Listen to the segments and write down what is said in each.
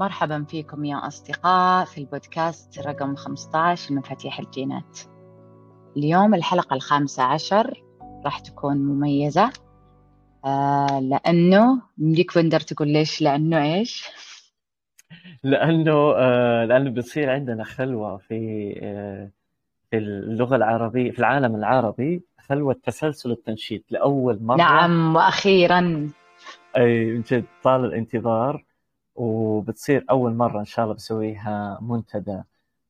مرحبا فيكم يا أصدقاء في البودكاست رقم 15 مفاتيح الجينات. اليوم الحلقة الخامسة عشر راح تكون مميزة آه لأنه يمديك بندر تقول ليش لأنه إيش؟ لأنه آه لأنه بتصير عندنا خلوة في آه في اللغة العربية في العالم العربي خلوة تسلسل التنشيط لأول مرة. نعم وأخيرا. أي من جد طال الانتظار وبتصير أول مرة إن شاء الله بسويها منتدى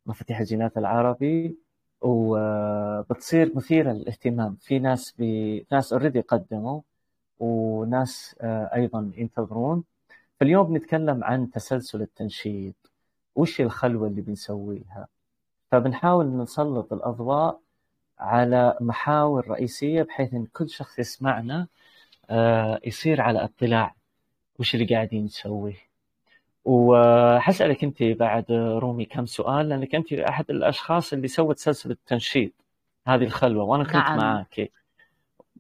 مفاتيح الجينات العربي وبتصير مثيرة للاهتمام. في ناس بي... ناس already قدموا وناس آه، أيضا ينتظرون. فاليوم بنتكلم عن تسلسل التنشيط. وش الخلوة اللي بنسويها؟ فبنحاول نسلط الأضواء على محاور رئيسية بحيث أن كل شخص يسمعنا آه، يصير على اطلاع وش اللي قاعدين نسويه. وحسألك أنت بعد رومي كم سؤال لأنك أنت أحد الأشخاص اللي سوت سلسلة تنشيط هذه الخلوة وأنا كنت نعم. معاك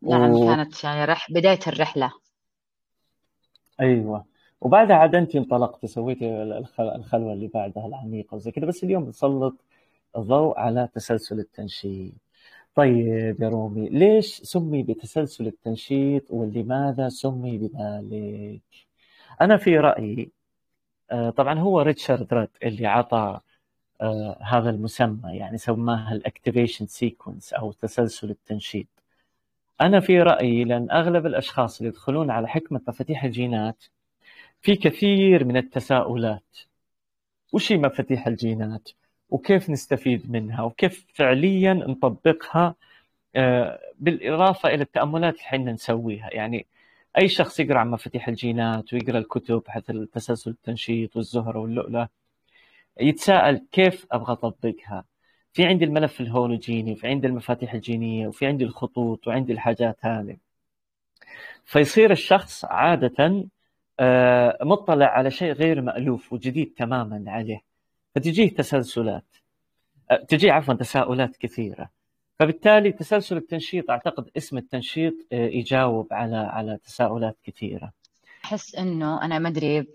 نعم و... كانت يعني رح... بداية الرحلة أيوة وبعدها عاد أنت انطلقتي سويتي الخلوة اللي بعدها العميقة وزي كذا بس اليوم بنسلط الضوء على تسلسل التنشيط طيب يا رومي ليش سمي بتسلسل التنشيط ولماذا سمي بذلك؟ أنا في رأيي طبعا هو ريتشارد راد اللي عطى آه، هذا المسمى يعني سماها ال activation sequence أو تسلسل التنشيط. أنا في رأيي لأن أغلب الأشخاص اللي يدخلون على حكمة مفاتيح الجينات في كثير من التساؤلات. وش هي مفاتيح الجينات؟ وكيف نستفيد منها؟ وكيف فعليا نطبقها؟ آه، بالإضافة إلى التأملات اللي إحنا نسويها. يعني أي شخص يقرأ عن مفاتيح الجينات ويقرأ الكتب حتى التسلسل التنشيط والزهرة واللؤلؤة يتساءل كيف أبغى أطبقها؟ في عندي الملف الهولوجيني في عندي المفاتيح الجينية وفي عندي الخطوط وعندي الحاجات هذه. فيصير الشخص عادة آه، مطلع على شيء غير مألوف وجديد تماما عليه. فتجيه تسلسلات آه، تجيه عفوا تساؤلات كثيرة. فبالتالي تسلسل التنشيط أعتقد اسم التنشيط آه، يجاوب على على تساؤلات كثيرة. أحس إنه أنا ما أدري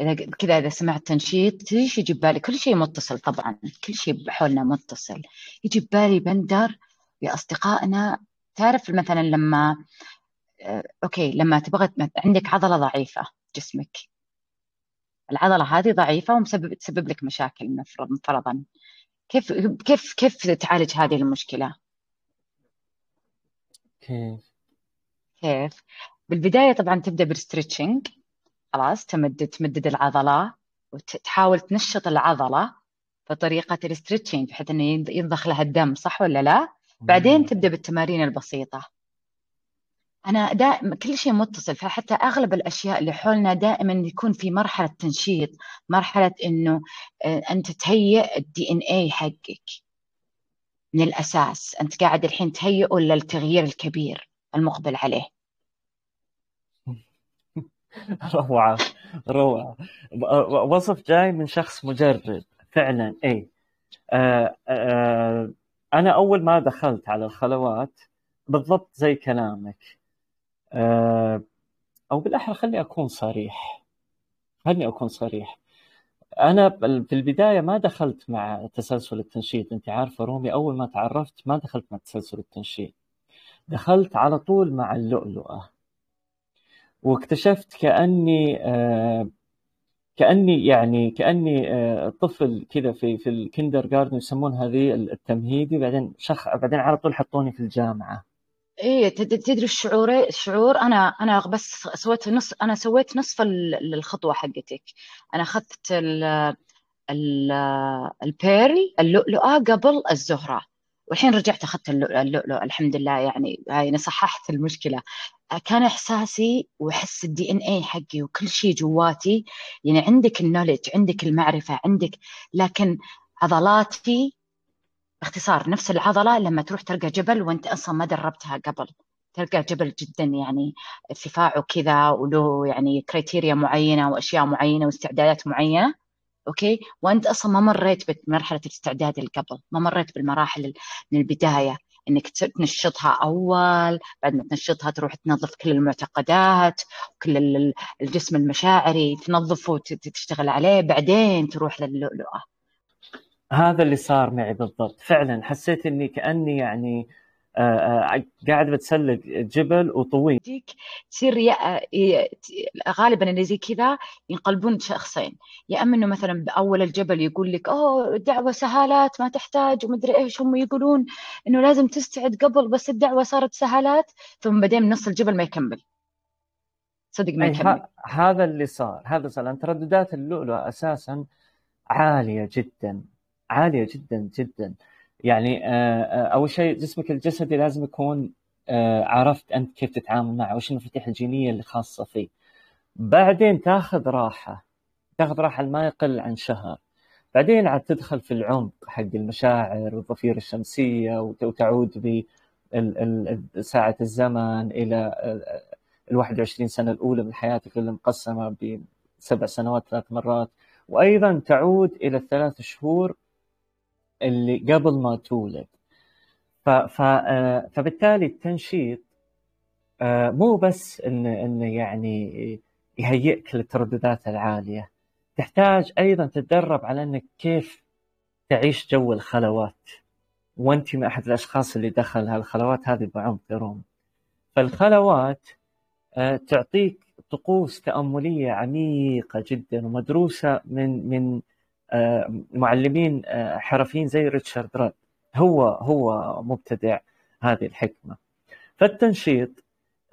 إذا كذا إذا سمعت تنشيط إيش يجي ببالي كل شيء متصل طبعا كل شيء بحولنا متصل. يجي ببالي بندر باصدقائنا تعرف مثلا لما آه، أوكي لما تبغى عندك عضلة ضعيفة جسمك. العضلة هذه ضعيفة ومسبب تسبب لك مشاكل فرضا كيف كيف كيف تعالج هذه المشكلة؟ كيف؟ كيف؟ بالبداية طبعا تبدأ بال stretching خلاص تمدد تمدد العضلة وتحاول تنشط العضلة بطريقة ال stretching بحيث إنه ينضخ لها الدم صح ولا لا؟ بعدين تبدأ بالتمارين البسيطة. أنا دائما كل شيء متصل فحتى أغلب الأشياء اللي حولنا دائما يكون في مرحلة تنشيط مرحلة إنه آه، أنت تهيئ الدي إن إي حقك. من الأساس أنت قاعد الحين تهيئه للتغيير الكبير المقبل عليه. روعة روعة. وصف جاي من شخص مجرب فعلا اي آه آه أنا أول ما دخلت على الخلوات بالضبط زي كلامك. آه أو بالأحرى خلي أكون صريح. خلني أكون صريح. أنا في البداية ما دخلت مع تسلسل التنشيط انت عارفة رومي أول ما تعرفت ما دخلت مع تسلسل التنشيط. دخلت على طول مع اللؤلؤة. واكتشفت كأني آه كأني يعني كأني آه طفل كذا في في الكندر جاردن يسمون هذه التمهيدي بعدين شخ بعدين على طول حطوني في الجامعة. إيه تدري الشعور الشعور أنا أنا بس سويت نص أنا سويت نصف الخطوة حقتك. أنا اخذت ال pearl اللؤلؤة قبل الزهرة. والحين رجعت أخذت اللؤلؤ الحمد لله يعني هاي صححت المشكلة. كان إحساسي واحس ال DNA حقي وكل شيء جواتي يعني عندك ال knowledge عندك المعرفة عندك لكن عضلاتي باختصار نفس العضلة لما تروح تلقى جبل وانت أصلا ما دربتها قبل. تلقى جبل جدا يعني ارتفاعه كذا وله يعني criteria معينة وأشياء معينة واستعدادات معينة okay؟ وانت أصلا ما مريت بمرحلة الاستعداد اللي قبل ما مريت بالمراحل من البداية إنك تنشطها أول بعد ما تنشطها تروح تنظف كل المعتقدات وكل الجسم المشاعري تنظفه وتشتغل عليه بعدين تروح للؤلؤة. هذا اللي صار معي بالضبط. فعلا حسيت إني كأني يعني آه، آه، قاعد بتسلق جبل وطويل. تصير غالبا اللي زي كذا ينقلبون شخصين. يا أما إنه مثلا بأول الجبل يقول لك أوه الدعوة سهالات ما تحتاج ومدري إيش هم يقولون إنه لازم تستعد قبل بس الدعوة صارت سهالات ثم بعدين نص الجبل ما يكمل. صدق ما يكمل. هذا اللي صار. هذا صار. لأن ترددات اللؤلؤ أساسا عالية جدا. عالية جدا جدا. يعني آه، آه، أول شيء جسمك الجسدي لازم يكون آه، عرفت أنت كيف تتعامل معه وش المفاتيح الجينية اللي خاصة فيه. بعدين تاخذ راحة تاخذ راحة ما يقل عن شهر. بعدين عاد تدخل في العمق حق المشاعر والضفيره الشمسية وتعود بساعة الزمن إلى ال 21 سنة الأولى من حياتك اللي مقسمة بسبع سنوات ثلاث مرات. وأيضا تعود إلى الثلاث شهور اللي قبل ما تولد. ف ف آه، فبالتالي التنشيط آه، مو بس انه انه يعني يهيئك للترددات العالية. تحتاج أيضا تتدرب على إنك كيف تعيش جو الخلوات. وأنت من أحد الأشخاص اللي دخل هالخلوات هذه بعمق روم. فالخلوات آه، تعطيك طقوس تأملية عميقة جدا ومدروسة من من معلمين آه، حرفيين زي ريتشارد راد. هو هو مبتدع هذه الحكمة. فالتنشيط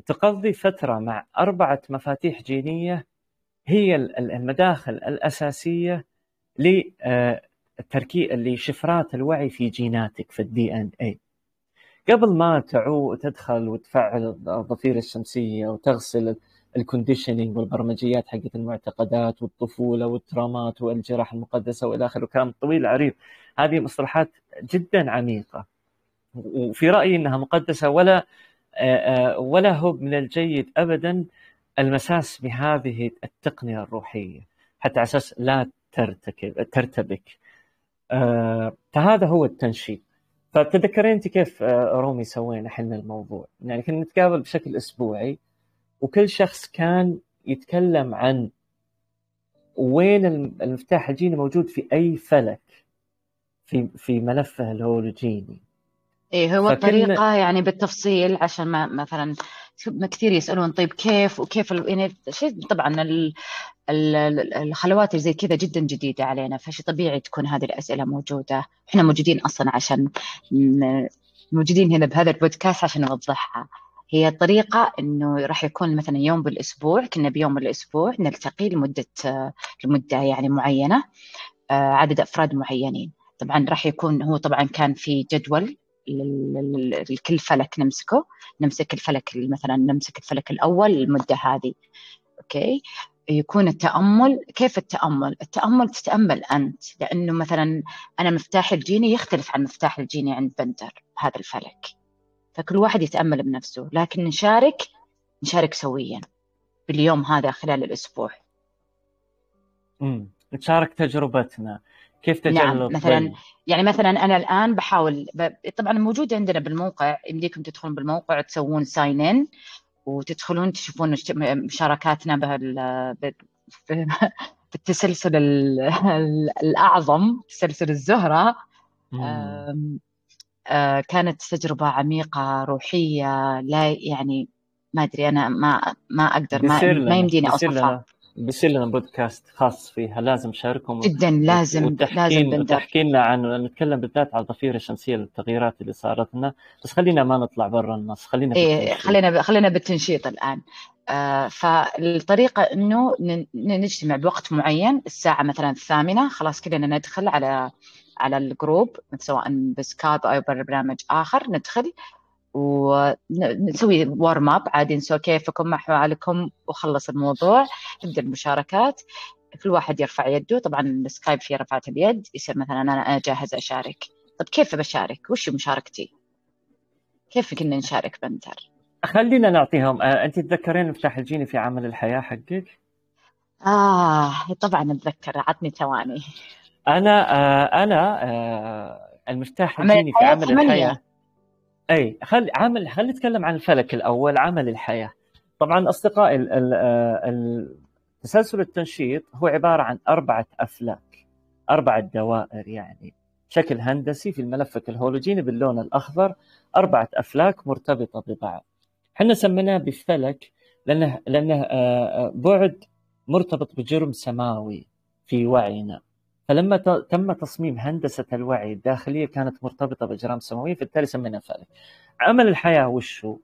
تقضي فترة مع أربعة مفاتيح جينية هي المداخل الأساسية لتركيب لشفرات الوعي في جيناتك في ال DNA قبل ما تعو تدخل وتفعل الضفيرة الشمسية وتغسل ال conditioning والبرمجيات حقت المعتقدات والطفولة وال traumas والجراحه المقدسه وإلى آخره. كلام طويل عريض. هذه مصطلحات جدا عميقة. وفي رأيي إنها مقدسة ولا ولا هو من الجيد ابدا المساس بهذه التقنية الروحية. حتى على أساس لا ترتكب ترتبك. فهذا هو التنشيط. فتذكرين أنت كيف رومي سوينا إحنا الموضوع. يعني كنا نتقابل بشكل أسبوعي. وكل شخص كان يتكلم عن وين المفتاح الجيني موجود في أي فلك في في ملفه الهولوجيني إيه هو الطريقة يعني بالتفصيل عشان ما مثلا كثير يسألون طيب كيف وكيف يعني شيء طبعا الخلوات اللي زي كذا جدا جديدة علينا فشي طبيعي تكون هذه الأسئلة موجودة. إحنا موجودين أصلا عشان موجودين هنا بهذا البودكاست عشان نوضحها. هي الطريقة إنه راح يكون مثلا يوم بالأسبوع كنا بيوم بالأسبوع نلتقي لمدة لمدة يعني معينة آه، عدد أفراد معينين. طبعا راح يكون هو طبعا كان في جدول لكل فلك نمسكه. نمسك الفلك مثلا نمسك الفلك الأول المدة هذه. أوكي؟ يكون التأمل كيف التأمل؟ التأمل تتأمل أنت لأنه مثلا أنا مفتاح الجيني يختلف عن مفتاح الجيني عند بندر هذا الفلك. فكل واحد يتأمل بنفسه لكن نشارك نشارك سويا باليوم هذا خلال الأسبوع. امم نشارك تجربتنا. كيف تجرب نعم مثلا يعني مثلا أنا الآن بحاول ب... طبعا موجود عندنا بالموقع يمديكم تدخلون بالموقع تسوون ساين ان وتدخلون تشوفون مشاركاتنا بهال بالتسلسل الأعظم تسلسل الزهرة. كانت تجربة عميقة روحية لا يعني ما أدري أنا ما ما أقدر ما, ما يمديني أوصفها. بيصير لنا بودكاست خاص فيها لازم شاركهم جدا لازم وتحكين لازم تحكي لنا عن نتكلم بالذات عن الضفيره الشمسية التغييرات اللي صارت لنا بس خلينا ما نطلع برا النص خلينا إيه خلينا خلينا بالتنشيط الآن. آه فالطريقة إنه نجتمع بوقت معين الساعة مثلا الثامنة خلاص كلنا ندخل على على ال group سواء بسكايب أو برنامج آخر ندخل ونسوي warm up عادي نسوي كيفكم مع حوالكم وخلص الموضوع تبدأ المشاركات. كل واحد يرفع يده طبعا السكايب فيه رفعت اليد يصير مثلا أنا جاهز أشارك. طب كيف بشارك؟ وش مشاركتي؟ كيف كنا نشارك بنتر خلينا نعطيهم آه، أنت تتذكرين مفتاح الجيني في عمل الحياة حقك؟ آه طبعا أتذكر عطني ثواني. أنا آه أنا آه المفتاح الجيني في عمل الحياة. أي خلي عمل خلي نتكلم عن الفلك الأول عمل الحياة. طبعا أصدقائي تسلسل التنشيط هو عبارة عن أربعة أفلاك أربعة دوائر يعني شكل هندسي في الملف الهولوجيني باللون الأخضر أربعة أفلاك مرتبطة ببعض. إحنا سميناه بفلك لأنه لأنه آه، آه، بعد مرتبط بجرم سماوي في وعينا. فلما تم تصميم هندسة الوعي الداخلية كانت مرتبطة بأجرام سماوية فبالتالي سمينا فلك عمل الحياة وش هو؟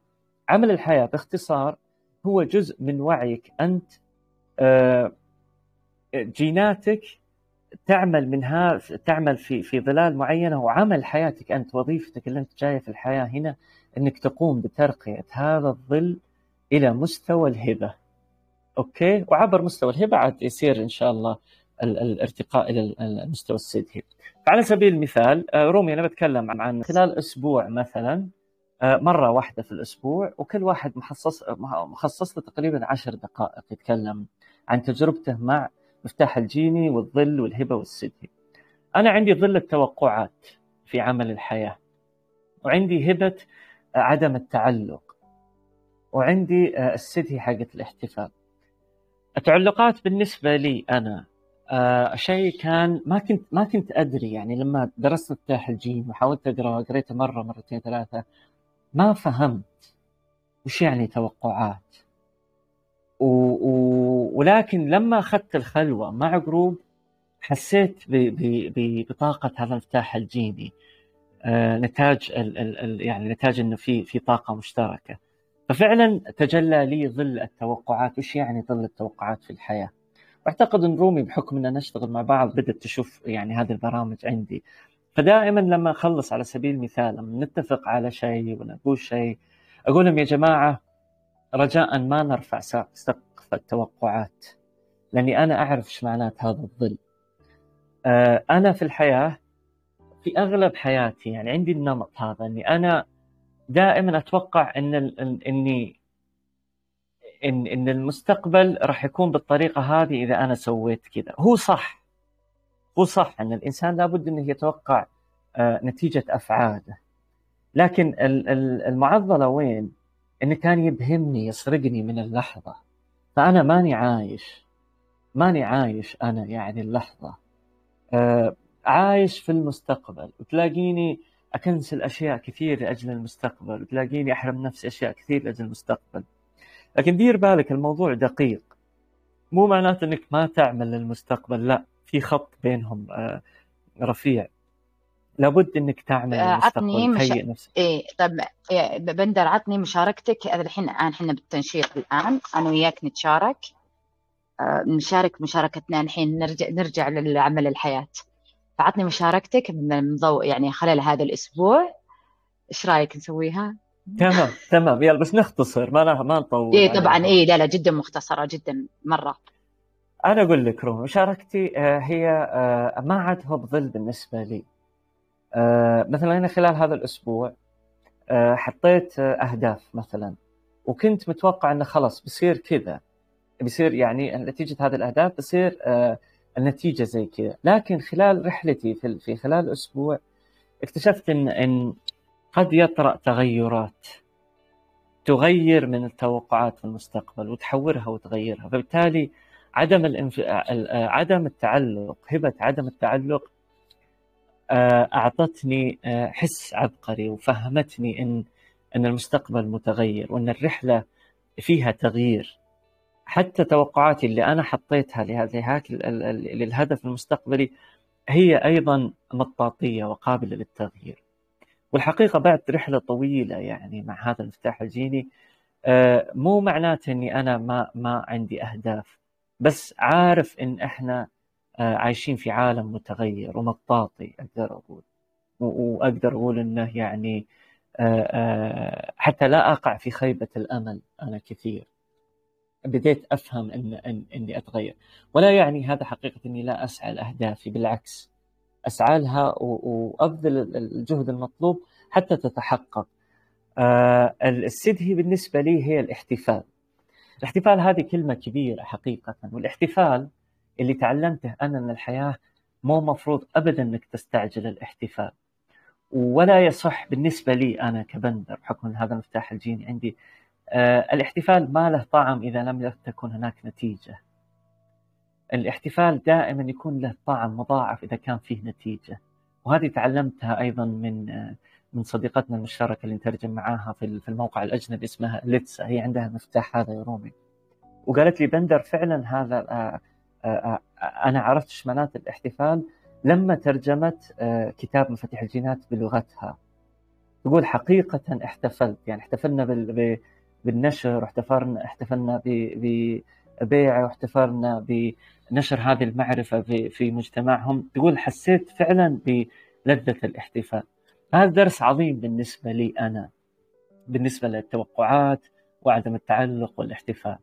عمل الحياة باختصار هو جزء من وعيك أنت آه، جيناتك تعمل منها تعمل في في ظلال معينة وعمل حياتك أنت وظيفتك اللي أنت جاية في الحياة هنا إنك تقوم بترقية هذا الظل إلى مستوى الهبة. أوكي؟ وعبر مستوى الهبة عاد يصير إن شاء الله الارتقاء إلى المستوى السدهي فعلى سبيل المثال آه، رومي أنا بتكلم عن خلال أسبوع مثلا آه، مرة واحدة في الأسبوع وكل واحد مخصص مخصص له تقريبا عشر دقائق يتكلم عن تجربته مع مفتاح الجيني والظل والهبة والسدهي. أنا عندي ظل التوقعات في عمل الحياة وعندي هبة عدم التعلق وعندي آه، السدهي حقت الاحتفال. التعلقات بالنسبة لي أنا آه شيء كان ما كنت ما كنت أدري يعني لما درست مفتاح الجين وحاولت اقرا قريته مرة مرتين ثلاثة ما فهمت وش يعني توقعات. و... و... ولكن لما أخذت الخلوة مع group حسيت ب... ب... ب... بطاقة هذا المفتاح الجيني آه نتاج ال... ال... ال... يعني نتاج إنه في في طاقة مشتركة. ففعلا تجلى لي ظل التوقعات وش يعني ظل التوقعات في الحياة؟ واعتقد إن رومي بحكم إننا نشتغل مع بعض بدات تشوف يعني هذه البرامج عندي فدائما لما أخلص على سبيل المثال لما نتفق على شيء ونقول شيء أقول لهم يا جماعة رجاء ما نرفع سقف التوقعات لأني أنا أعرف إيش معنات هذا الظل. آه، أنا في الحياة في أغلب حياتي يعني عندي النمط هذا إني أنا دائما أتوقع ان إني إن إن المستقبل راح يكون بالطريقة هذه إذا أنا سويت كذا. هو صح. هو صح إن الإنسان لابد إنه يتوقع آه، نتيجة أفعاله. لكن المعضلة وين؟ إنه كان يبهمني يسرقني من اللحظة. فأنا ماني عايش. ماني عايش أنا يعني اللحظة. آه، عايش في المستقبل. وتلاقيني أكنسل أشياء كثير لأجل المستقبل. وتلاقيني أحرم نفسي أشياء كثير لأجل المستقبل. لكن دير بالك الموضوع دقيق. مو معناته إنك ما تعمل للمستقبل لا في خط بينهم آه، رفيع. لابد إنك تعمل آه، عطني مش... نفسك. إيه طب بندر عطني مشاركتك. الحين إحنا بالتنشيط الآن. أنا وياك نتشارك. آه، نشارك مشاركتنا الحين نرجع نرجع للعمل الحياة. فعطني مشاركتك من ضوء يعني خلال هذا الأسبوع. إيش رأيك نسويها؟ تمام تمام. يلا بس نختصر. ما ما نطول إيه طبعا. إيه لا لا جدا مختصرة جدا مرة. أنا أقول لك روح مشاركتي آه، هي آه، ما عاد هو بظل بالنسبة لي. آه، مثلا أنا خلال هذا الأسبوع حطيت أهداف مثلا وكنت متوقع إنه خلاص بيصير كذا. بيصير يعني نتيجة هذه الأهداف بصير النتيجة زي كذا. لكن خلال رحلتي في في خلال أسبوع اكتشفت ان إن قد يطرأ تغيرات تغير من التوقعات في المستقبل وتحورها وتغيرها. فبالتالي عدم الانف... عدم التعلق هبة عدم التعلق آه، أعطتني آه، حس عبقري وفهمتني إن أن المستقبل متغير وأن الرحلة فيها تغيير. حتى توقعاتي اللي أنا حطيتها لهذه للهدف المستقبلي هي أيضا مطاطية وقابلة للتغيير. والحقيقة بعد رحلة طويلة يعني مع هذا المفتاح الجيني آه، مو معناته إني أنا ما ما عندي أهداف بس عارف إن إحنا آه، عايشين في عالم متغير ومطاطي أقدر أقول. وأقدر أقول إنه يعني آه، حتى لا أقع في خيبة الأمل أنا كثير. بديت أفهم إن, إن إني أتغير. ولا يعني هذا حقيقة إني لا أسعى لأهدافي بالعكس. اسعى لها وابذل الجهد المطلوب حتى تتحقق. آه، السدهي بالنسبة لي هي الاحتفال. الاحتفال هذه كلمة كبيرة حقيقة والاحتفال اللي تعلمته أنا من الحياة مو مفروض ابدا إنك تستعجل الاحتفال. ولا يصح بالنسبة لي أنا كبندر بحكم هذا المفتاح الجيني عندي آه الاحتفال ما له طعم إذا لم تكن هناك نتيجة الاحتفال دائما يكون له طعم مضاعف إذا كان فيه نتيجة. وهذه تعلمتها أيضا من من صديقتنا المشتركة اللي نترجم معاها في الموقع الأجنبي اسمها ليتسا. هي عندها المفتاح هذا يا رومي وقالت لي بندر فعلا هذا آه آه, آه، أنا عرفت شمالات الاحتفال لما ترجمت كتاب مفاتيح الجينات بلغتها. تقول حقيقة احتفلت. يعني احتفلنا بالنشر واحتفلنا احتفلنا ببيعه واحتفلنا بنشر هذه المعرفة في مجتمعهم تقول حسيت فعلا بلذة الاحتفال. هذا درس عظيم بالنسبة لي أنا بالنسبة للتوقعات وعدم التعلق والاحتفال.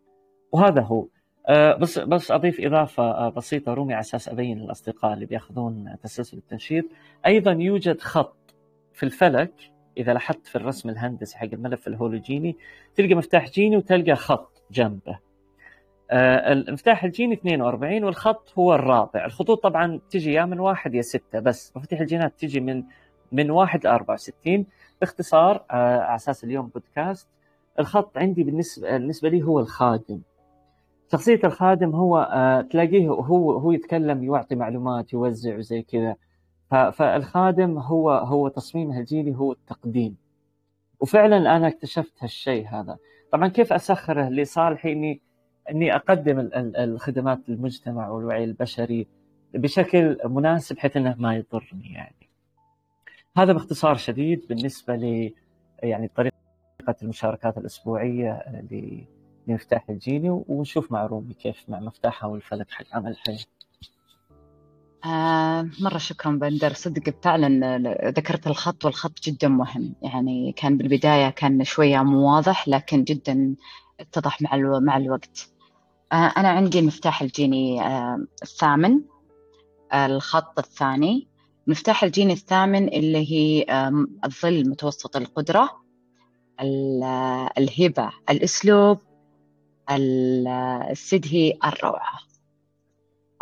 وهذا هو. آه، بس بس أضيف إضافة آه، بسيطة رومي على أساس أبين للاصدقاء اللي بيأخذون تسلسل التنشيط. أيضا يوجد خط في الفلك إذا لاحظت في الرسم الهندسي حق الملف الهولوجيني تلقى مفتاح جيني وتلقى خط جنبه. المفتاح الجيني 42 والخط هو الرابع. الخطوط طبعا تجي يا من واحد يا ستة بس مفاتيح الجينات تجي من من واحد ل 64 باختصار على أساس اليوم بودكاست الخط عندي بالنسبة بالنسبة لي هو الخادم. شخصية الخادم هو آه، تلاقيه هو هو يتكلم يعطي معلومات يوزع وزي كذا. فالخادم هو هو تصميمه الجيلي هو التقديم. وفعلا أنا اكتشفت هالشيء هذا. طبعا كيف أسخره لصالحي إني أني أقدم الخدمات للمجتمع والوعي البشري بشكل مناسب بحيث إنه ما يضرني يعني. هذا باختصار شديد بالنسبة ل يعني طريقة المشاركات الأسبوعية لمفتاح الجيني ونشوف مع روبي كيف مع مفتاحها والفلك حق عمل الحياة آه مرة شكرا بندر. صدق فعلا ذكرت الخط والخط جدا مهم. يعني كان بالبداية كان شوية مو واضح لكن جدا اتضح مع. مع الوقت. أنا عندي المفتاح الجيني آه الثامن آه الخط الثاني. مفتاح الجيني الثامن اللي هي الظل متوسط القدرة الهبة الأسلوب السدهي الروعة.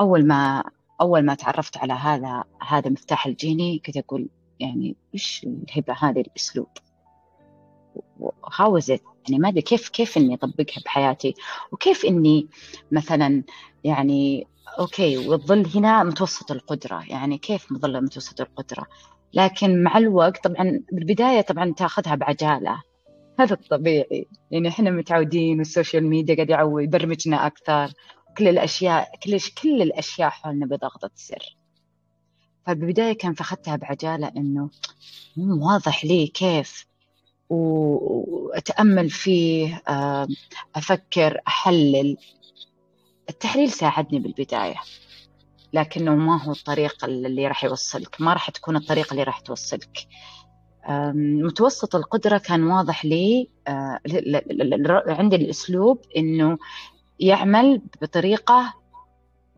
أول ما أول ما تعرفت على هذا هذا مفتاح الجيني كنت أقول يعني إيش الهبة هذه الأسلوب؟ how يعني ما أدري كيف كيف إني أطبقها بحياتي؟ وكيف إني مثلا يعني okay والظل هنا متوسط القدرة. يعني كيف مظلة متوسط القدرة؟ لكن مع الوقت طبعا بالبداية طبعا تأخذها بعجالة. هذا الطبيعي. يعني إحنا متعودين وال social media قاعد يعود يبرمجنا أكثر. كل الأشياء كل كل الأشياء حولنا بضغطة سر. فبالبداية كان فأخذتها بعجالة إنه مو واضح لي كيف؟ وأتأمل فيه آه، أفكر أحلل. التحليل ساعدني بالبداية لكنه ما هو الطريق اللي راح يوصلك ما راح تكون الطريقة اللي راح توصلك. متوسط القدرة كان واضح لي آه، عندي الأسلوب إنه يعمل بطريقة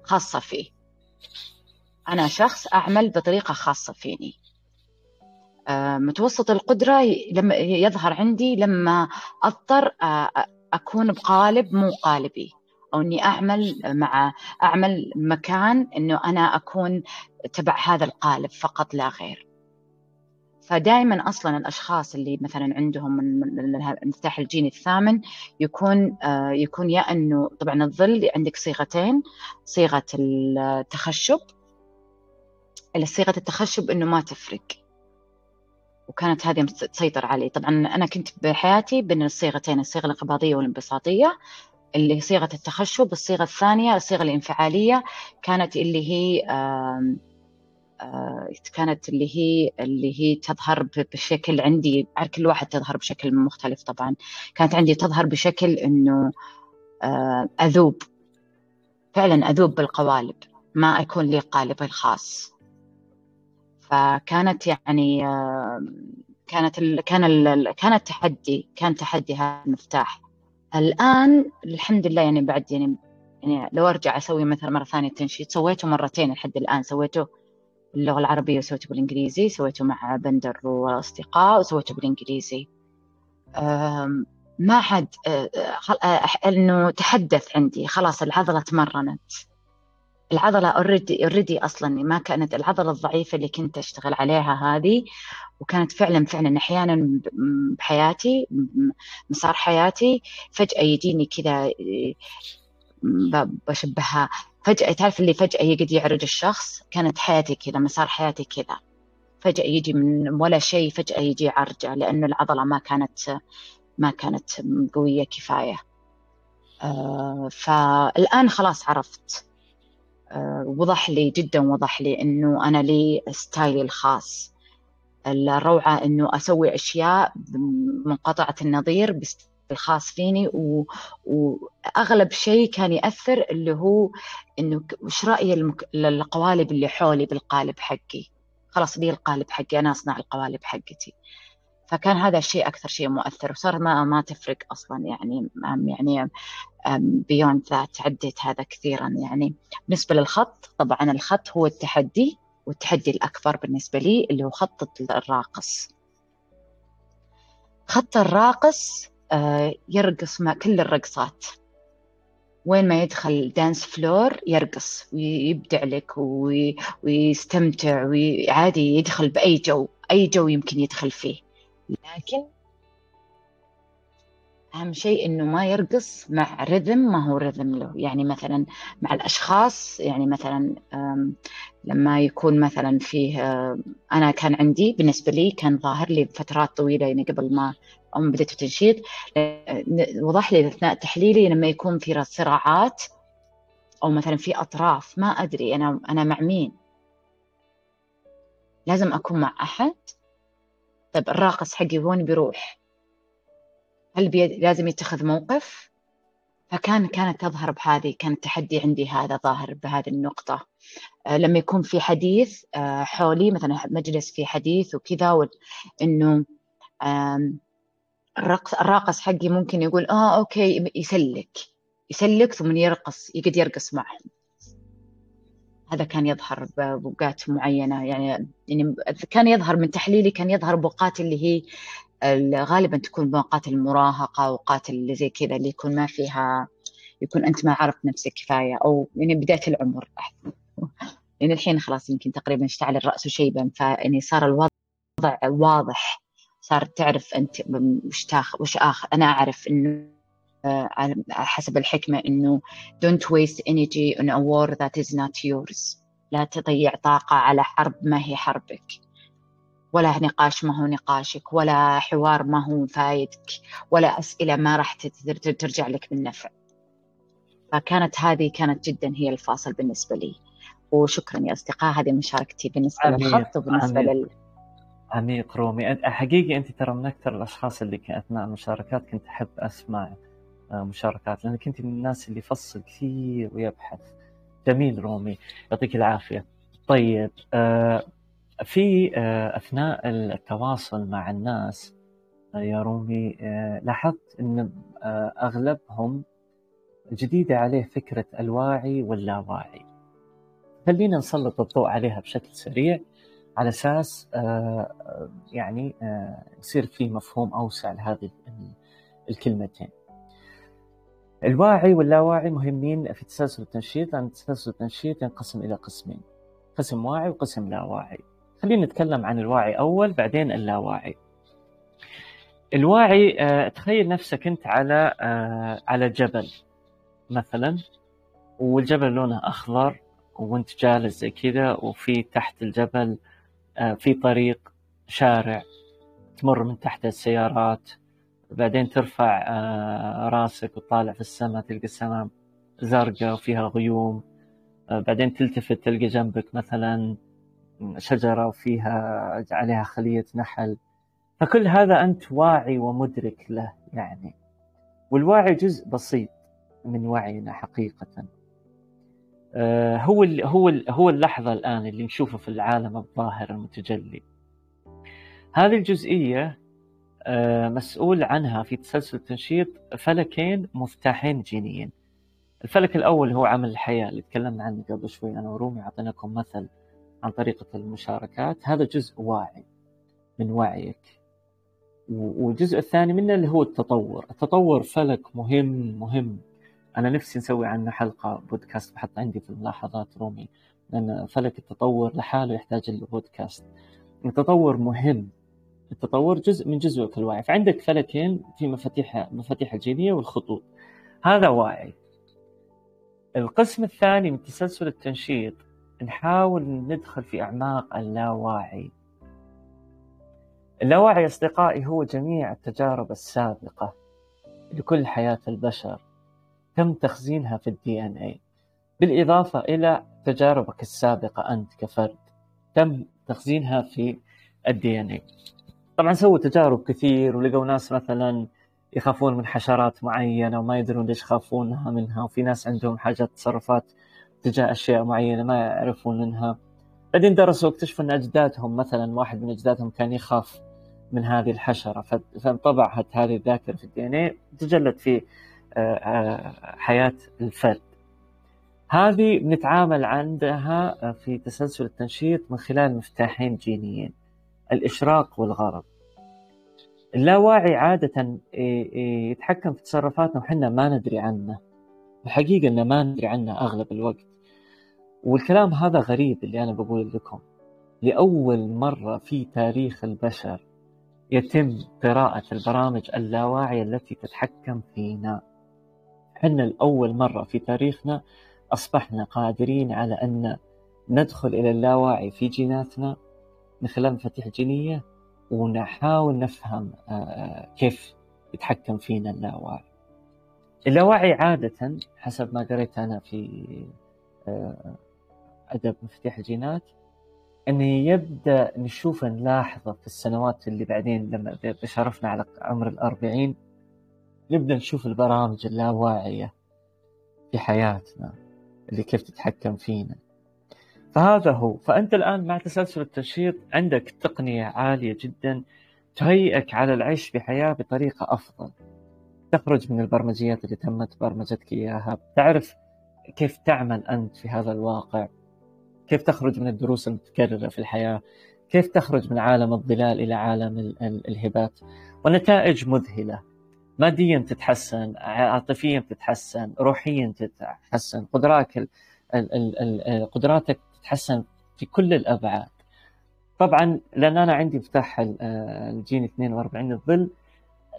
خاصة فيه. أنا شخص أعمل بطريقة خاصة فيني. متوسط القدرة لما يظهر عندي لما أضطر آه، أكون بقالب مو قالبي أو إني أعمل مع أعمل مكان إنه أنا أكون تبع هذا القالب فقط لا غير. فدائما أصلا الأشخاص اللي مثلا عندهم المفتاح الجيني الثامن يكون آه، يكون يا إنه طبعا الظل عندك صيغتين صيغة التخشب صيغة التخشب إنه ما تفرق. وكانت هذه تسيطر علي. طبعا أنا كنت بحياتي بين الصيغتين الصيغة الانقباضية والانبساطية اللي صيغة التخشب الصيغة الثانية الصيغة الانفعالية كانت اللي هي آه، كانت اللي هي اللي هي تظهر بشكل عندي كل واحد تظهر بشكل مختلف طبعا. كانت عندي تظهر بشكل إنه آه، أذوب فعلا أذوب بالقوالب ما يكون لي قالبي الخاص. فكانت يعني كانت ال كان ال كان التحدي كان تحدي هذا المفتاح. الآن الحمد لله يعني بعد يعني يعني لو أرجع أسوي مثلا مرة ثانية تنشيط سويته مرتين لحد الآن. سويته باللغة العربية وسويته بالإنجليزي سويته مع بندر وأصدقاء وسويته بالإنجليزي. ما حد آه، آه، آه، إنه تحدث عندي خلاص العضلة تمرنت. العضلة already already أصلا ما كانت العضلة الضعيفة اللي كنت أشتغل عليها هذه وكانت فعلا فعلا أحيانا بحياتي مسار حياتي فجأة يجيني كذا بشبهها. فجأة تعرف اللي فجأة يقعد يعرج الشخص؟ كانت حياتي كذا مسار حياتي كذا. فجأة يجي من ولا شيء فجأة يجي عرجة لأنه العضلة ما كانت ما كانت قوية كفاية. آه، فالآن خلاص عرفت. وضح لي جدا وضح لي إنه أنا لي ستايلي الخاص. الروعة إنه أسوي أشياء منقطعه النظير الخاص فيني و... واغلب شيء كان يأثر اللي هو إنه وش رأي المك... القوالب اللي حولي بالقالب حقي. خلاص لي القالب حقي أنا أصنع القوالب حقتي. فكان هذا الشيء أكثر شيء مؤثر وصار ما ما تفرق أصلا يعني يعني بيوند ذات عديت هذا كثيرا يعني. بالنسبة للخط طبعا الخط هو التحدي والتحدي الأكبر بالنسبة لي اللي هو خط الراقص. خط الراقص آه، يرقص مع كل الرقصات. وين ما يدخل dance floor يرقص ويبدع لك ويستمتع وعادي يدخل بأي جو أي جو يمكن يدخل فيه. لكن أهم شيء إنه ما يرقص مع rhythm ما هو rhythm له. يعني مثلا مع الأشخاص يعني مثلا لما يكون مثلا فيه أنا كان عندي بالنسبة لي كان ظاهر لي فترات طويلة يعني قبل ما أم بديت التنشيط. وضح لي أثناء تحليلي لما يكون في صراعات أو مثلا في أطراف ما أدري أنا أنا مع مين. لازم أكون مع أحد. طيب الراقص حقي وين بيروح. هل بي... لازم يتخذ موقف؟ فكان كانت تظهر بهذه كان التحدي عندي هذا ظاهر بهذه النقطة. آه، لما يكون في حديث آه، حولي مثلا مجلس في حديث وكذا إنه الراقص حقي ممكن يقول آه أوكي يسلك. يسلك ثم يرقص يقعد يرقص معهم. هذا كان يظهر بوقات معينة يعني يعني كان يظهر من تحليلي كان يظهر بوقات اللي هي غالبا تكون بوقات المراهقة أوقات اللي زي كذا اللي يكون ما فيها يكون أنت ما عرفت نفسك كفاية أو يعني بداية العمر. يعني الحين خلاص يمكن تقريبا اشتعل الرأس شيبا فيعني صار الوضع واضح صارت تعرف أنت وش تاخ وش آخر أنا أعرف إنه على حسب الحكمة إنه don't waste energy on a war that is not yours. لا تضيع طاقة على حرب ما هي حربك. ولا نقاش ما هو نقاشك. ولا حوار ما هو فايدك. ولا أسئلة ما راح ترجع لك بالنفع فكانت هذه كانت جدا هي الفاصل بالنسبة لي. وشكرا يا أصدقاء. هذه مشاركتي بالنسبة للخط وبالنسبة لل عميق رومي. حقيقي أنت ترى من أكثر الأشخاص اللي أثناء المشاركات كنت أحب أسمع آه، مشاركات لأنك أنت من الناس اللي يفصل كثير ويبحث. جميل رومي يعطيك العافية. طيب آه، في آه، أثناء التواصل مع الناس يا رومي لاحظت إن أغلبهم جديدة عليه فكرة الواعي واللاواعي. خلينا نسلط الضوء عليها بشكل سريع على أساس آه، يعني آه، يصير في مفهوم أوسع لهذه الكلمتين. الواعي واللاواعي مهمين في تسلسل التنشيط لأن تسلسل التنشيط ينقسم إلى قسمين. قسم واعي وقسم لا واعي. خلينا نتكلم عن الواعي أول بعدين اللاواعي. الواعي آه، تخيل نفسك أنت على على جبل مثلا والجبل لونه أخضر وأنت جالس زي كذا وفي تحت الجبل آه، في طريق شارع تمر من تحت السيارات بعدين ترفع آه، راسك وتطالع في السماء تلقى السماء زرقاء وفيها غيوم. آه، بعدين تلتفت تلقى جنبك مثلا شجرة وفيها عليها خلية نحل. فكل هذا أنت واعي ومدرك له يعني. والواعي جزء بسيط من وعينا حقيقة. آه، هو هو هو اللحظة الآن اللي نشوفه في العالم الظاهر المتجلي. هذه الجزئية آه، مسؤول عنها في تسلسل التنشيط فلكين مفتاحين جينيين. الفلك الأول هو عمل الحياة اللي تكلمنا عنه قبل شوي أنا ورومي أعطيناكم مثل عن طريقة المشاركات. هذا جزء واعي من وعيك. والجزء الثاني منه اللي هو التطور. التطور فلك مهم مهم. أنا نفسي نسوي عنه حلقة بودكاست بحط عندي في الملاحظات رومي لأن فلك التطور لحاله يحتاج له بودكاست التطور مهم. التطور جزء من جزء الوعي فعندك فلكين في مفاتيح مفاتيح الجينية والخطوط. هذا واعي. القسم الثاني من تسلسل التنشيط نحاول ندخل في أعماق اللاواعي. اللاواعي أصدقائي هو جميع التجارب السابقة لكل حياة البشر. تم تخزينها في ال DNA بالإضافة إلى تجاربك السابقة أنت كفرد تم تخزينها في ال DNA طبعا سووا تجارب كثير ولقوا ناس مثلا يخافون من حشرات معينة وما يدرون ليش يخافونها منها وفي ناس عندهم حاجات تصرفات تجاه أشياء معينة ما يعرفون منها. بعدين درسوا واكتشفوا إن أجدادهم مثلا واحد من أجدادهم كان يخاف من هذه الحشرة. فانطبعت هذه الذاكرة في الدي إن اي تجلت في آه، آه، حياة الفرد. هذه بنتعامل عندها في تسلسل التنشيط من خلال مفتاحين جينيين. الإشراق والغرض. اللاواعي عادة يتحكم في تصرفاتنا وحنا ما ندري عنه. الحقيقة أنه ما ندري عنه أغلب الوقت. والكلام هذا غريب اللي أنا بقول لكم. لأول مرة في تاريخ البشر يتم قراءة البرامج اللاواعية التي تتحكم فينا. حنا لأول مرة في تاريخنا أصبحنا قادرين على أن ندخل إلى اللاواعي في جيناتنا من خلال مفاتيح جينية ونحاول نفهم آه، آه، كيف يتحكم فينا اللاواعي اللاواعي عادة حسب ما قريت أنا في آه، أدب مفاتيح الجينات أنه يبدأ نشوف نلاحظه في السنوات اللي بعدين لما بشرفنا على عمر الأربعين نبدأ نشوف البرامج اللاواعية في حياتنا اللي كيف تتحكم فينا. فهذا هو. فأنت الآن مع تسلسل التنشيط عندك تقنية عالية جدا تهيئك على العيش بحياة بطريقة أفضل. تخرج من البرمجيات اللي تمت برمجتك إياها. تعرف كيف تعمل أنت في هذا الواقع. كيف تخرج من الدروس المتكررة في الحياة. كيف تخرج من عالم الظلال إلى عالم الهبات. ونتائج مذهلة. ماديا تتحسن عاطفيا تتحسن روحيا تتحسن. قدراتك قدراتك تتحسن في كل الأبعاد. طبعا لأن أنا عندي مفتاح الجين 42 الظل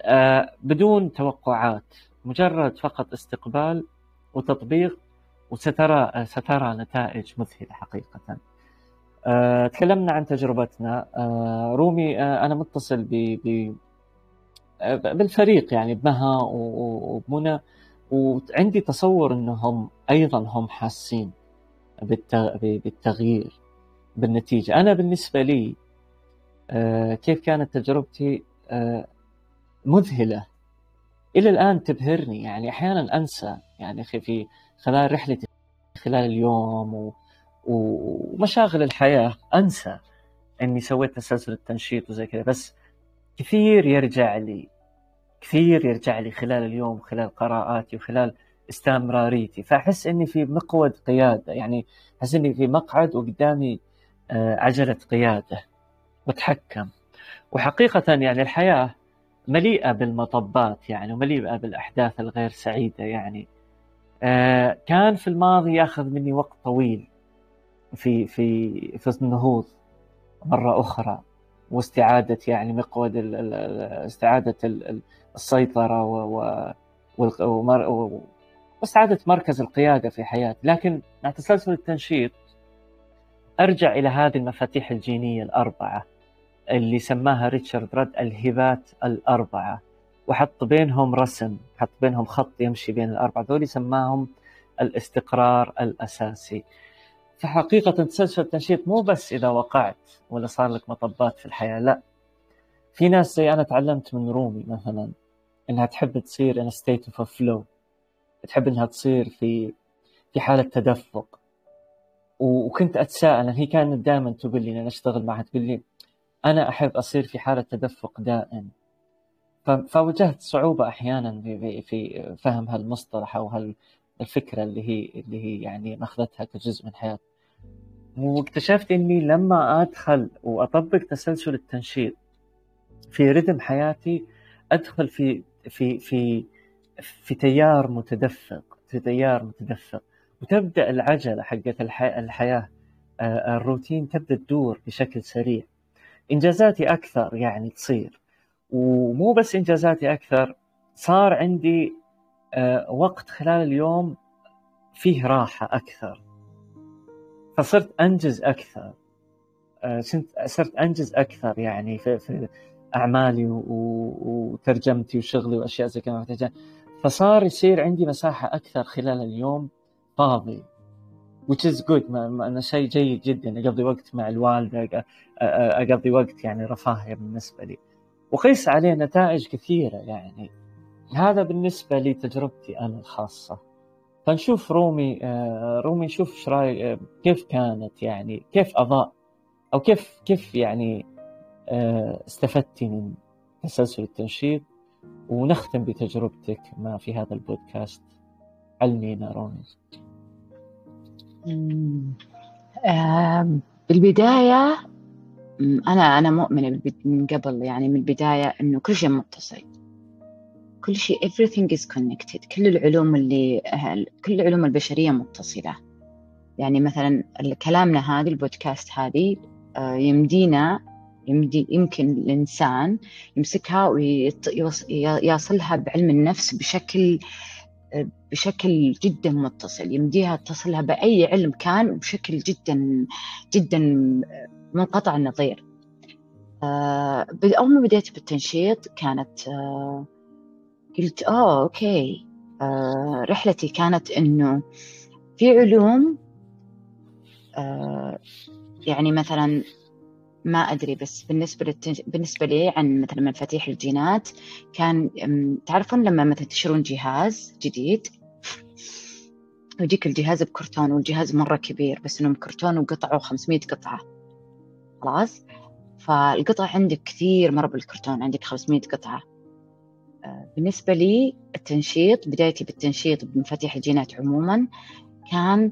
آه، بدون توقعات مجرد فقط استقبال وتطبيق وسترى سترى نتائج مذهلة حقيقة. آه، تكلمنا عن تجربتنا. آه، رومي أنا متصل ب بالفريق يعني بمها وبمنى وعندي تصور إنهم أيضا هم حاسين. بالتغيير بالنتيجة. أنا بالنسبة لي آه، كيف كانت تجربتي آه، مذهلة. إلى الآن تبهرني. يعني أحيانا أنسى. يعني في خلال رحلتي خلال اليوم ومشاغل الحياة أنسى إني سويت تسلسل التنشيط وزي كذا. بس كثير يرجع لي كثير يرجع لي خلال اليوم خلال قراءاتي وخلال استمراريتي. فأحس إني في مقود قيادة يعني أحس إني في مقعد وقدامي آه، عجلة قيادة. بتحكم وحقيقة يعني الحياة مليئة بالمطبات يعني ومليئة بالأحداث الغير سعيدة يعني. آه، كان في الماضي يأخذ مني وقت طويل في في في النهوض مرة أخرى واستعادة يعني مقود استعادة السيطرة واستعادة مركز القيادة في حياتي لكن مع تسلسل التنشيط أرجع إلى هذه المفاتيح الجينية الأربعة اللي سماها ريتشارد رد الهبات الأربعة. وحط بينهم رسم حط بينهم خط يمشي بين الأربعة ذولي سماهم الاستقرار الأساسي. فحقيقة تسلسل التنشيط مو بس إذا وقعت ولا صار لك مطبات في الحياة لا. في ناس زي أنا تعلمت من رومي مثلا إنها تحب تصير in a state of flow. تحب إنها تصير في في حالة تدفق. وكنت أتساءل هي كانت دائما تقول لي أنا أشتغل معها؟ تقول لي أنا أحب أصير في حالة تدفق دائم فواجهت صعوبة أحيانا في فهم هالمصطلح أو هال الفكرة اللي هي اللي هي يعني ماخذتها كجزء من حياتي. واكتشفت إني لما أدخل وأطبق تسلسل التنشيط في رتم حياتي أدخل في في في في تيار متدفق في تيار متدفق. وتبدأ العجلة حقت الحياة آه، الروتين تبدأ تدور بشكل سريع. إنجازاتي أكثر يعني تصير. ومو بس إنجازاتي أكثر صار عندي آه، وقت خلال اليوم فيه راحة أكثر. فصرت أنجز أكثر. آه، صرت أنجز أكثر يعني في, في أعمالي وترجمتي وشغلي وأشياء زي كذا. فصار يصير عندي مساحة أكثر خلال اليوم فاضي. Which is good. أنا شيء جيد جدا. أقضي وقت مع الوالدة أقضي وقت يعني رفاهية بالنسبة لي. وقيس عليه نتائج كثيرة يعني. هذا بالنسبة لتجربتي أنا الخاصة. فنشوف رومي رومي نشوف إيش رايك كيف كانت يعني كيف أضاء أو كيف كيف يعني استفدتي من تسلسل التنشيط. ونختم بتجربتك ما في هذا البودكاست. علمينا رومي بالبداية أنا أنا مؤمنة من قبل يعني من البداية إنه كل شيء متصل. كل شيء everything is connected. كل العلوم اللي كل العلوم البشرية متصلة. يعني مثلا كلامنا هذه البودكاست هذه آه، يمدينا يمدي يمكن الإنسان يمسكها ويصلها بعلم النفس بشكل بشكل جدا متصل. يمديها تصلها بأي علم كان بشكل جدا جدا منقطع النظير. آه، أول ما بديت بالتنشيط كانت آه، قلت آه okay. آه، رحلتي كانت إنه في علوم يعني مثلا ما أدري بس بالنسبة للتنج... بالنسبة لي عن مثلا مفاتيح الجينات كان تعرفون لما مثلا تشترون جهاز جديد؟ ويجيك الجهاز بكرتون والجهاز مرة كبير بس انه كرتون وقطعه 500 قطعة. خلاص؟ فالقطع عندك كثير مرة بالكرتون عندك 500 قطعة. آه، بالنسبة لي التنشيط بدايتي بالتنشيط بمفاتيح الجينات عموما كان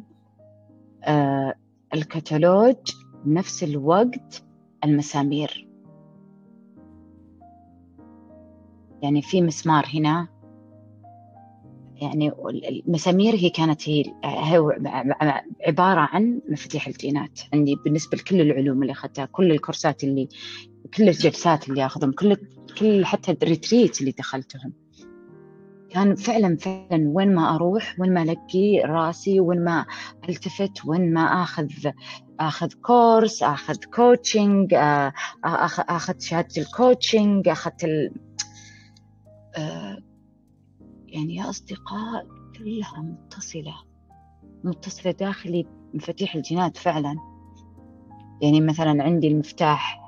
آه، الكتالوج بنفس الوقت المسامير. يعني في مسمار هنا. يعني المسامير هي كانت هي عبارة عن مفاتيح الجينات. عندي بالنسبة لكل العلوم اللي أخذتها كل الكورسات اللي كل الجلسات اللي أخذهم كل كل حتى ال retreat اللي دخلتهم. كان فعلا فعلا وين ما أروح وين ما الاقي راسي وين ما ألتفت وين ما آخذ آخذ course آخذ coaching آخذ شهادة ال coaching أخذت ال... يعني يا أصدقاء كلها متصلة متصلة داخلي مفاتيح الجينات فعلا. يعني مثلا عندي المفتاح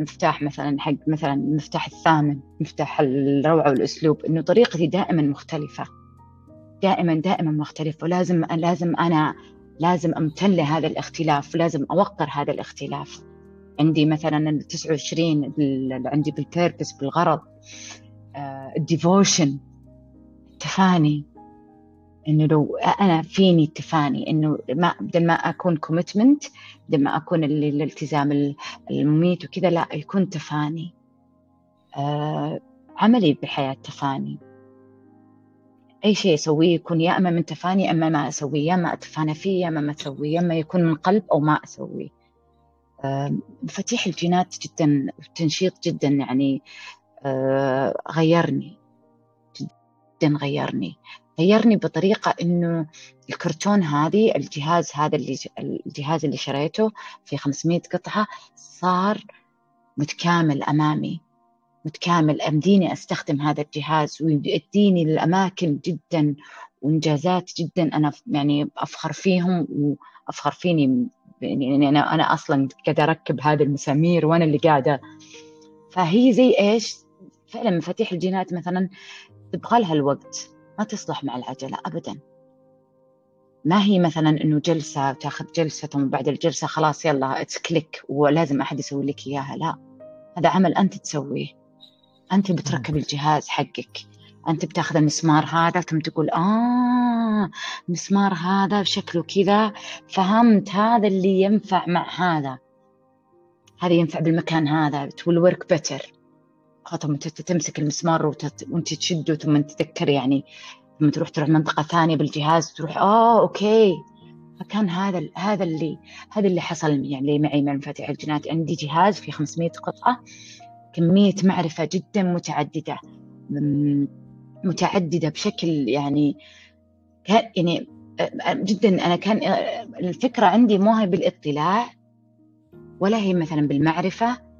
مفتاح مثلا حق مثلا المفتاح الثامن مفتاح الروعة والأسلوب إنه طريقتي دائما مختلفة. دائما دائما مختلفة ولازم لازم أنا لازم أمتن لهذا الاختلاف ولازم أوقر هذا الاختلاف. عندي مثلا ال 29 اللي عندي بالبيربس بالغرض. ال devotion آه، التفاني. إنه لو أنا فيني التفاني إنه ما بدل ما أكون commitment بدل ما أكون الالتزام المميت وكذا لا يكون تفاني. آه عملي بالحياة تفاني. أي شيء أسويه يكون يا أما من تفاني أما ما أسويه. يا ما أتفانى فيه يا أما ما أسويه. يا أما يكون من قلب أو ما أسويه. آه مفاتيح الجينات جدا تنشيط جدا يعني آه غيرني. جدا غيرني. غيرني بطريقة إنه الكرتون هذه الجهاز هذا اللي الجهاز اللي شريته في 500 قطعة صار متكامل أمامي متكامل. أمديني أستخدم هذا الجهاز ويديني الأماكن جدا وإنجازات جدا أنا يعني أفخر فيهم وأفخر فيني يعني أنا أنا أصلا قاعدة أركب هذه المسامير وأنا اللي قاعدة. فهي زي إيش؟ فعلا مفاتيح الجينات مثلا تبغى لها الوقت. ما تصلح مع العجلة أبدا. ما هي مثلا إنه جلسة وتاخذ جلسة ثم بعد الجلسة خلاص يلا it's click ولازم أحد يسوي لك إياها لا. هذا عمل أنت تسويه. أنت بتركب الجهاز حقك. أنت بتاخذ المسمار هذا ثم تقول آه المسمار هذا شكله كذا فهمت هذا اللي ينفع مع هذا. هذا ينفع بالمكان هذا it will work better. ثم تمسك المسمار وانت تشده ثم تتذكر يعني لما تروح تروح منطقة ثانية بالجهاز تروح آه أوكي. فكان هذا هذا اللي هذا اللي حصل يعني معي مع مفاتيح الجينات عندي جهاز فيه 500 قطعة كمية معرفة جدا متعددة متعددة بشكل يعني يعني جدا أنا كان الفكرة عندي مو هي بالإطلاع ولا هي مثلا بالمعرفة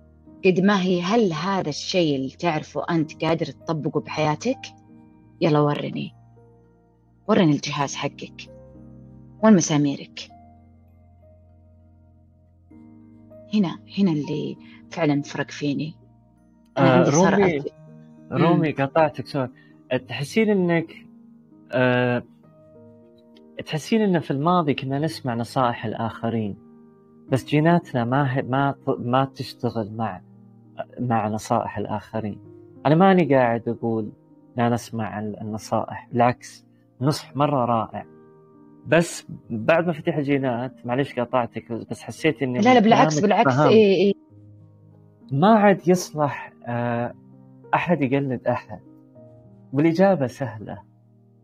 قد ما هي هل هذا الشيء اللي تعرفه أنت قادر تطبقه بحياتك؟ يلا ورني. ورني الجهاز حقك. وين مساميرك؟ هنا هنا اللي فعلا فرق فيني. أنا آه رومي رومي قطعتك سؤال تحسين إنك أه تحسين إن في الماضي كنا نسمع نصائح الآخرين بس جيناتنا ما ما ما تشتغل مع مع نصائح الآخرين. أنا ماني قاعد أقول لا نسمع النصائح بالعكس نصح مرة رائع. بس بعد ما فتح الجينات معلش قطعتك بس حسيت إني لا لا بالعكس بالعكس إيه إيه. ما عاد يصلح آه، أحد يقلد أحد. والإجابة سهلة.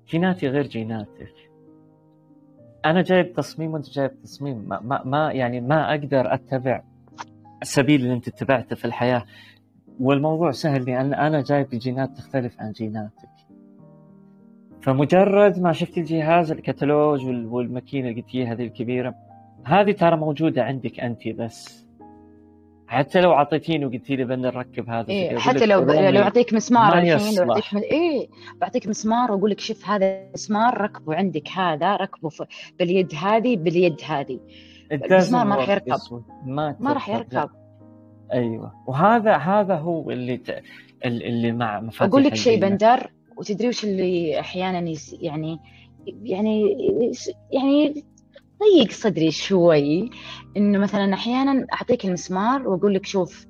جيناتي غير جيناتك. أنا جايب تصميم وأنت جايب تصميم. ما, ما, ما يعني ما أقدر أتبع السبيل اللي انت اتبعته في الحياة. والموضوع سهل لأن أنا جايب جينات تختلف عن جيناتك. فمجرد ما شفت الجهاز الكتالوج والماكينة اللي قلتيها هذه الكبيرة هذه ترى موجودة عندك أنت بس. حتى لو اعطيتيني وقلتي لي بدنا نركب هذا إيه حتى لو لو أعطيك مسمار الحين لو أعطيك إيه بعطيك مسمار وأقول لك شوف هذا المسمار ركبه عندك هذا ركبه باليد هذه باليد هذه. المسمار ما راح يركب ما, ما راح يركب أيوه. وهذا هذا هو اللي ت... اللي مع مفاتيح أقول لك شيء بندر وتدري وش اللي أحيانا يعني يعني يعني ضيق صدري شوي. إنه مثلا أحيانا أعطيك المسمار وأقول لك شوف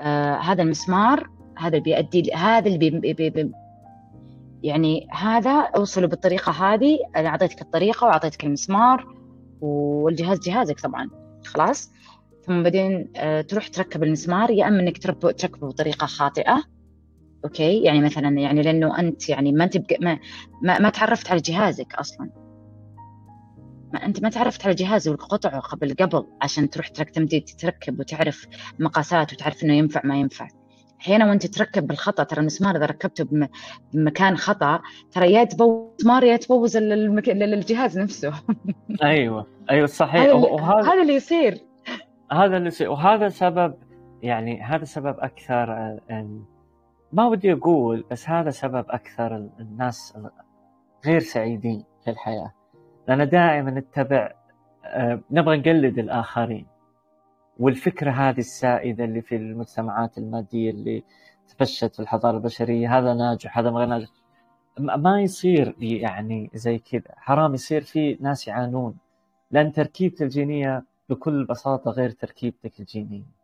آه هذا المسمار هذا بيؤدي هذا اللي بي بي بي يعني هذا أوصله بالطريقة هذه أنا أعطيتك الطريقة وأعطيتك المسمار. والجهاز جهازك طبعا. خلاص؟ ثم بعدين آه تروح تركب المسمار يا إما إنك تركبه بطريقة خاطئة. okay؟ يعني مثلا يعني لأنه أنت يعني ما انت ما, ما, ما تعرفت على جهازك أصلا. ما أنت ما تعرفت على الجهاز والقطع قبل قبل عشان تروح تمدي تركب وتعرف مقاسات وتعرف إنه ينفع ما ينفع. أحيانا وانت تركب بالخطأ ترى المسمار إذا ركبته بمكان خطأ ترى يا تبوظ مسمار يا تبوظ الجهاز نفسه. أيوه أيوه صحيح. هذا وهذا هذا اللي يصير. هذا اللي يصير. وهذا سبب يعني هذا سبب أكثر ما ودي أقول بس هذا سبب أكثر الناس غير سعيدين في الحياة. لأن دائما نتبع آه، نبغى نقلد الآخرين. والفكرة هذه السائدة اللي في المجتمعات المادية اللي تفشت في الحضارة البشرية هذا ناجح هذا ما غير ناجح. ما يصير يعني زي كذا. حرام يصير في ناس يعانون. لأن تركيبة الجينية بكل بساطة غير تركيبتك الجينية.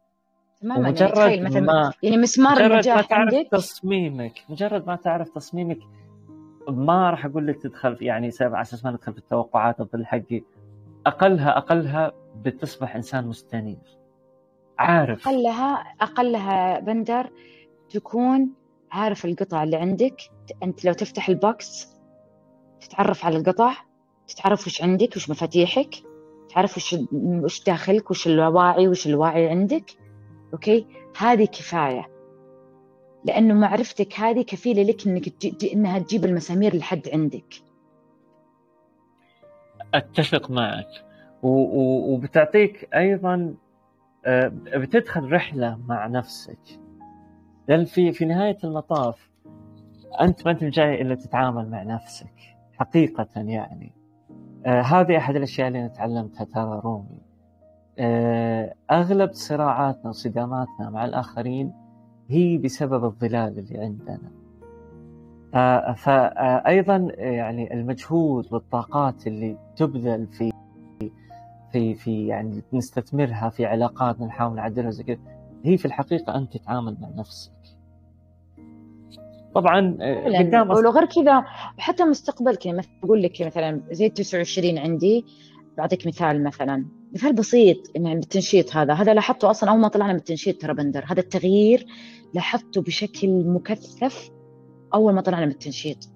تماما مجرد يعني مثلا ما يعني مسمار مجرد ما تعرف عندك. تصميمك مجرد ما تعرف تصميمك ما راح أقول لك تدخل يعني على أساس ما ندخل في التوقعات الظل حقي. اقلها أقلها بتصبح إنسان مستنير. عارف. أقلها أقلها بندر تكون عارف القطع اللي عندك. أنت لو تفتح البوكس تتعرف على القطع تتعرف وش عندك وش مفاتيحك تعرف وش وش داخلك وش الواعي وش الواعي عندك. أوكي؟ هذه كفاية. لأنه معرفتك هذه كفيلة لك إنك تجي إنها تجيب المسامير لحد عندك. أتفق معك. وبتعطيك أيضا بتدخل رحلة مع نفسك. لأن في في نهاية المطاف أنت ما أنت جاي إلا تتعامل مع نفسك حقيقة يعني. آه هذه أحد الأشياء اللي أنا تعلمتها ترى رومي. آه أغلب صراعاتنا وصداماتنا مع الآخرين هي بسبب الظلال اللي عندنا. فأيضا يعني المجهود والطاقات اللي تبذل في في في يعني نستثمرها في علاقاتنا نحاول نعدلها زي كذا. هي في الحقيقة أنت تتعامل مع نفسك. طبعا قدام ولو غير كذا حتى مستقبلك يعني مثلا أقول لك مثلا زي 29 عندي بعطيك مثال مثلا. مثال بسيط يعني بالتنشيط هذا. هذا لاحظته أصلا أول ما طلعنا من التنشيط ترى بندر. هذا التغيير لاحظته بشكل مكثف أول ما طلعنا من التنشيط.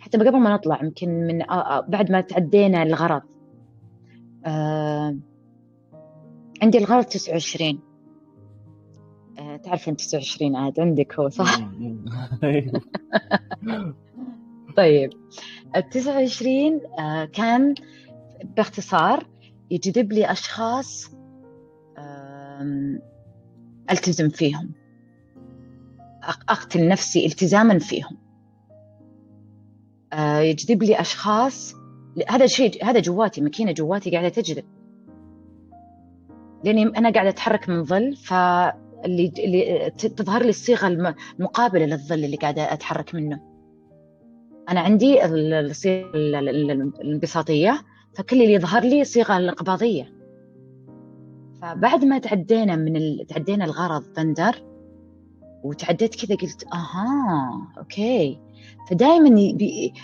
حتى قبل ما نطلع يمكن من آه، آه، بعد ما تعدينا الغرض. آه عندي الغرض 29 آه تعرفين 29 عاد عندك هو صح؟ طيب ال 29 آه كان باختصار يجذب لي أشخاص ألتزم فيهم. أقتل نفسي التزاما فيهم. آه، يجذب لي أشخاص هذا الشيء هذا جواتي ماكينة جواتي قاعدة تجذب. لأني أنا قاعدة أتحرك من ظل فاللي اللي تظهر لي الصيغة المقابلة للظل اللي قاعدة أتحرك منه. أنا عندي الصيغة الانبساطية فكل اللي يظهر لي صيغة الانقباضية فبعد ما تعدينا من ال... تعدينا الغرض بندر وتعديت كذا قلت آها أوكي. فدائما.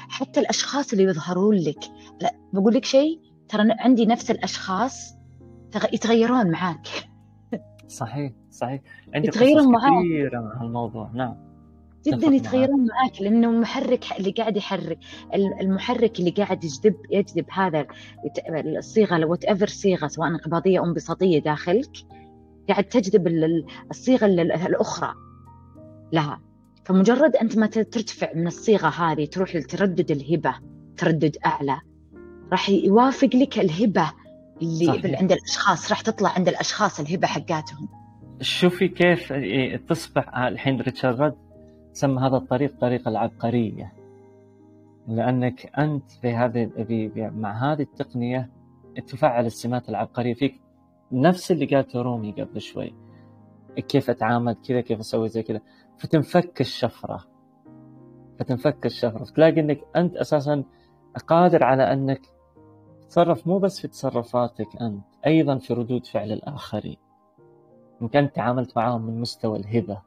حتى الأشخاص اللي يظهرون لك لا بقول لك شيء ترى عندي نفس الأشخاص يتغيرون معاك. صحيح صحيح. عندي يتغيرون معاك. كثيرة مع هالموضوع. نعم. جدا يتغيرون معك لأنه محرك اللي قاعد يحرك المحرك اللي قاعد يجذب يجذب هذا الصيغة وات ايفر صيغة سواء انقباضية أو انبساطية داخلك قاعد تجذب الصيغة الأخرى لها. فمجرد أنت ما ترتفع من الصيغة هذه تروح لتردد الهبة تردد أعلى راح يوافق لك الهبة اللي صحيح. عند الأشخاص راح تطلع عند الأشخاص الهبة حقاتهم. شوفي كيف تصبح الحين ريتشارد رد سمى هذا الطريق طريق العبقرية. لأنك أنت في هذه مع هذه التقنية تفعل السمات العبقرية. فيك نفس اللي قالته رومي قبل شوي. كيف أتعامل كذا كيف أسوي زي كذا. فتنفك الشفرة. فتنفك الشفرة. فتلاقي أنك أنت أساسا قادر على أنك تتصرف مو بس في تصرفاتك أنت أيضا في ردود فعل الآخرين. يمكن تعاملت معهم من مستوى الهبة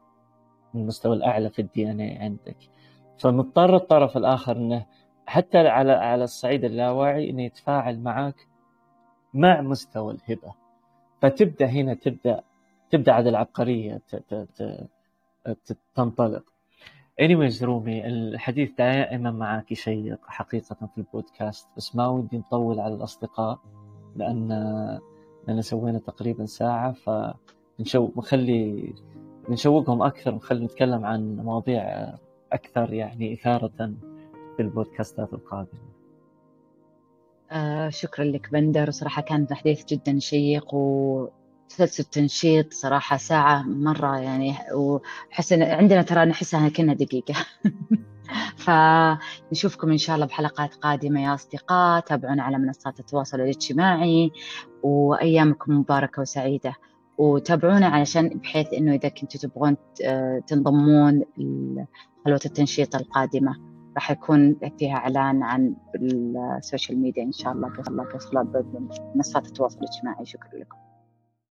المستوى الأعلى في الدي إن اي عندك. فمضطر الطرف الآخر إنه حتى على على الصعيد اللاواعي إنه يتفاعل معك مع مستوى الهبة. فتبدأ هنا تبدأ تبدأ عاد العبقريه تنطلق anyways رومي الحديث دائما معك شيق حقيقة في البودكاست بس ما ودي نطول على الأصدقاء لأن لأن سوينا تقريبا ساعة فنشوف نخلي نشوقهم أكثر ونخلي نتكلم عن مواضيع أكثر يعني إثارة في البودكاستات القادمة. آه شكرا لك بندر صراحة كان الحديث جدا شيق وتسلسل تنشيط صراحة ساعه مره يعني وحس عندنا ترى نحسها كنا دقيقه. فنشوفكم ان شاء الله بحلقات قادمه يا اصدقاء تابعونا على منصات التواصل الاجتماعي وايامكم مباركه وسعيده. وتابعونا علشان بحيث انه اذا كنتوا تبغون تنضمون خلوة التنشيط القادمة راح يكون فيها اعلان عن السوشيال ميديا ان شاء الله بمنصات التواصل الاجتماعي شكرا لكم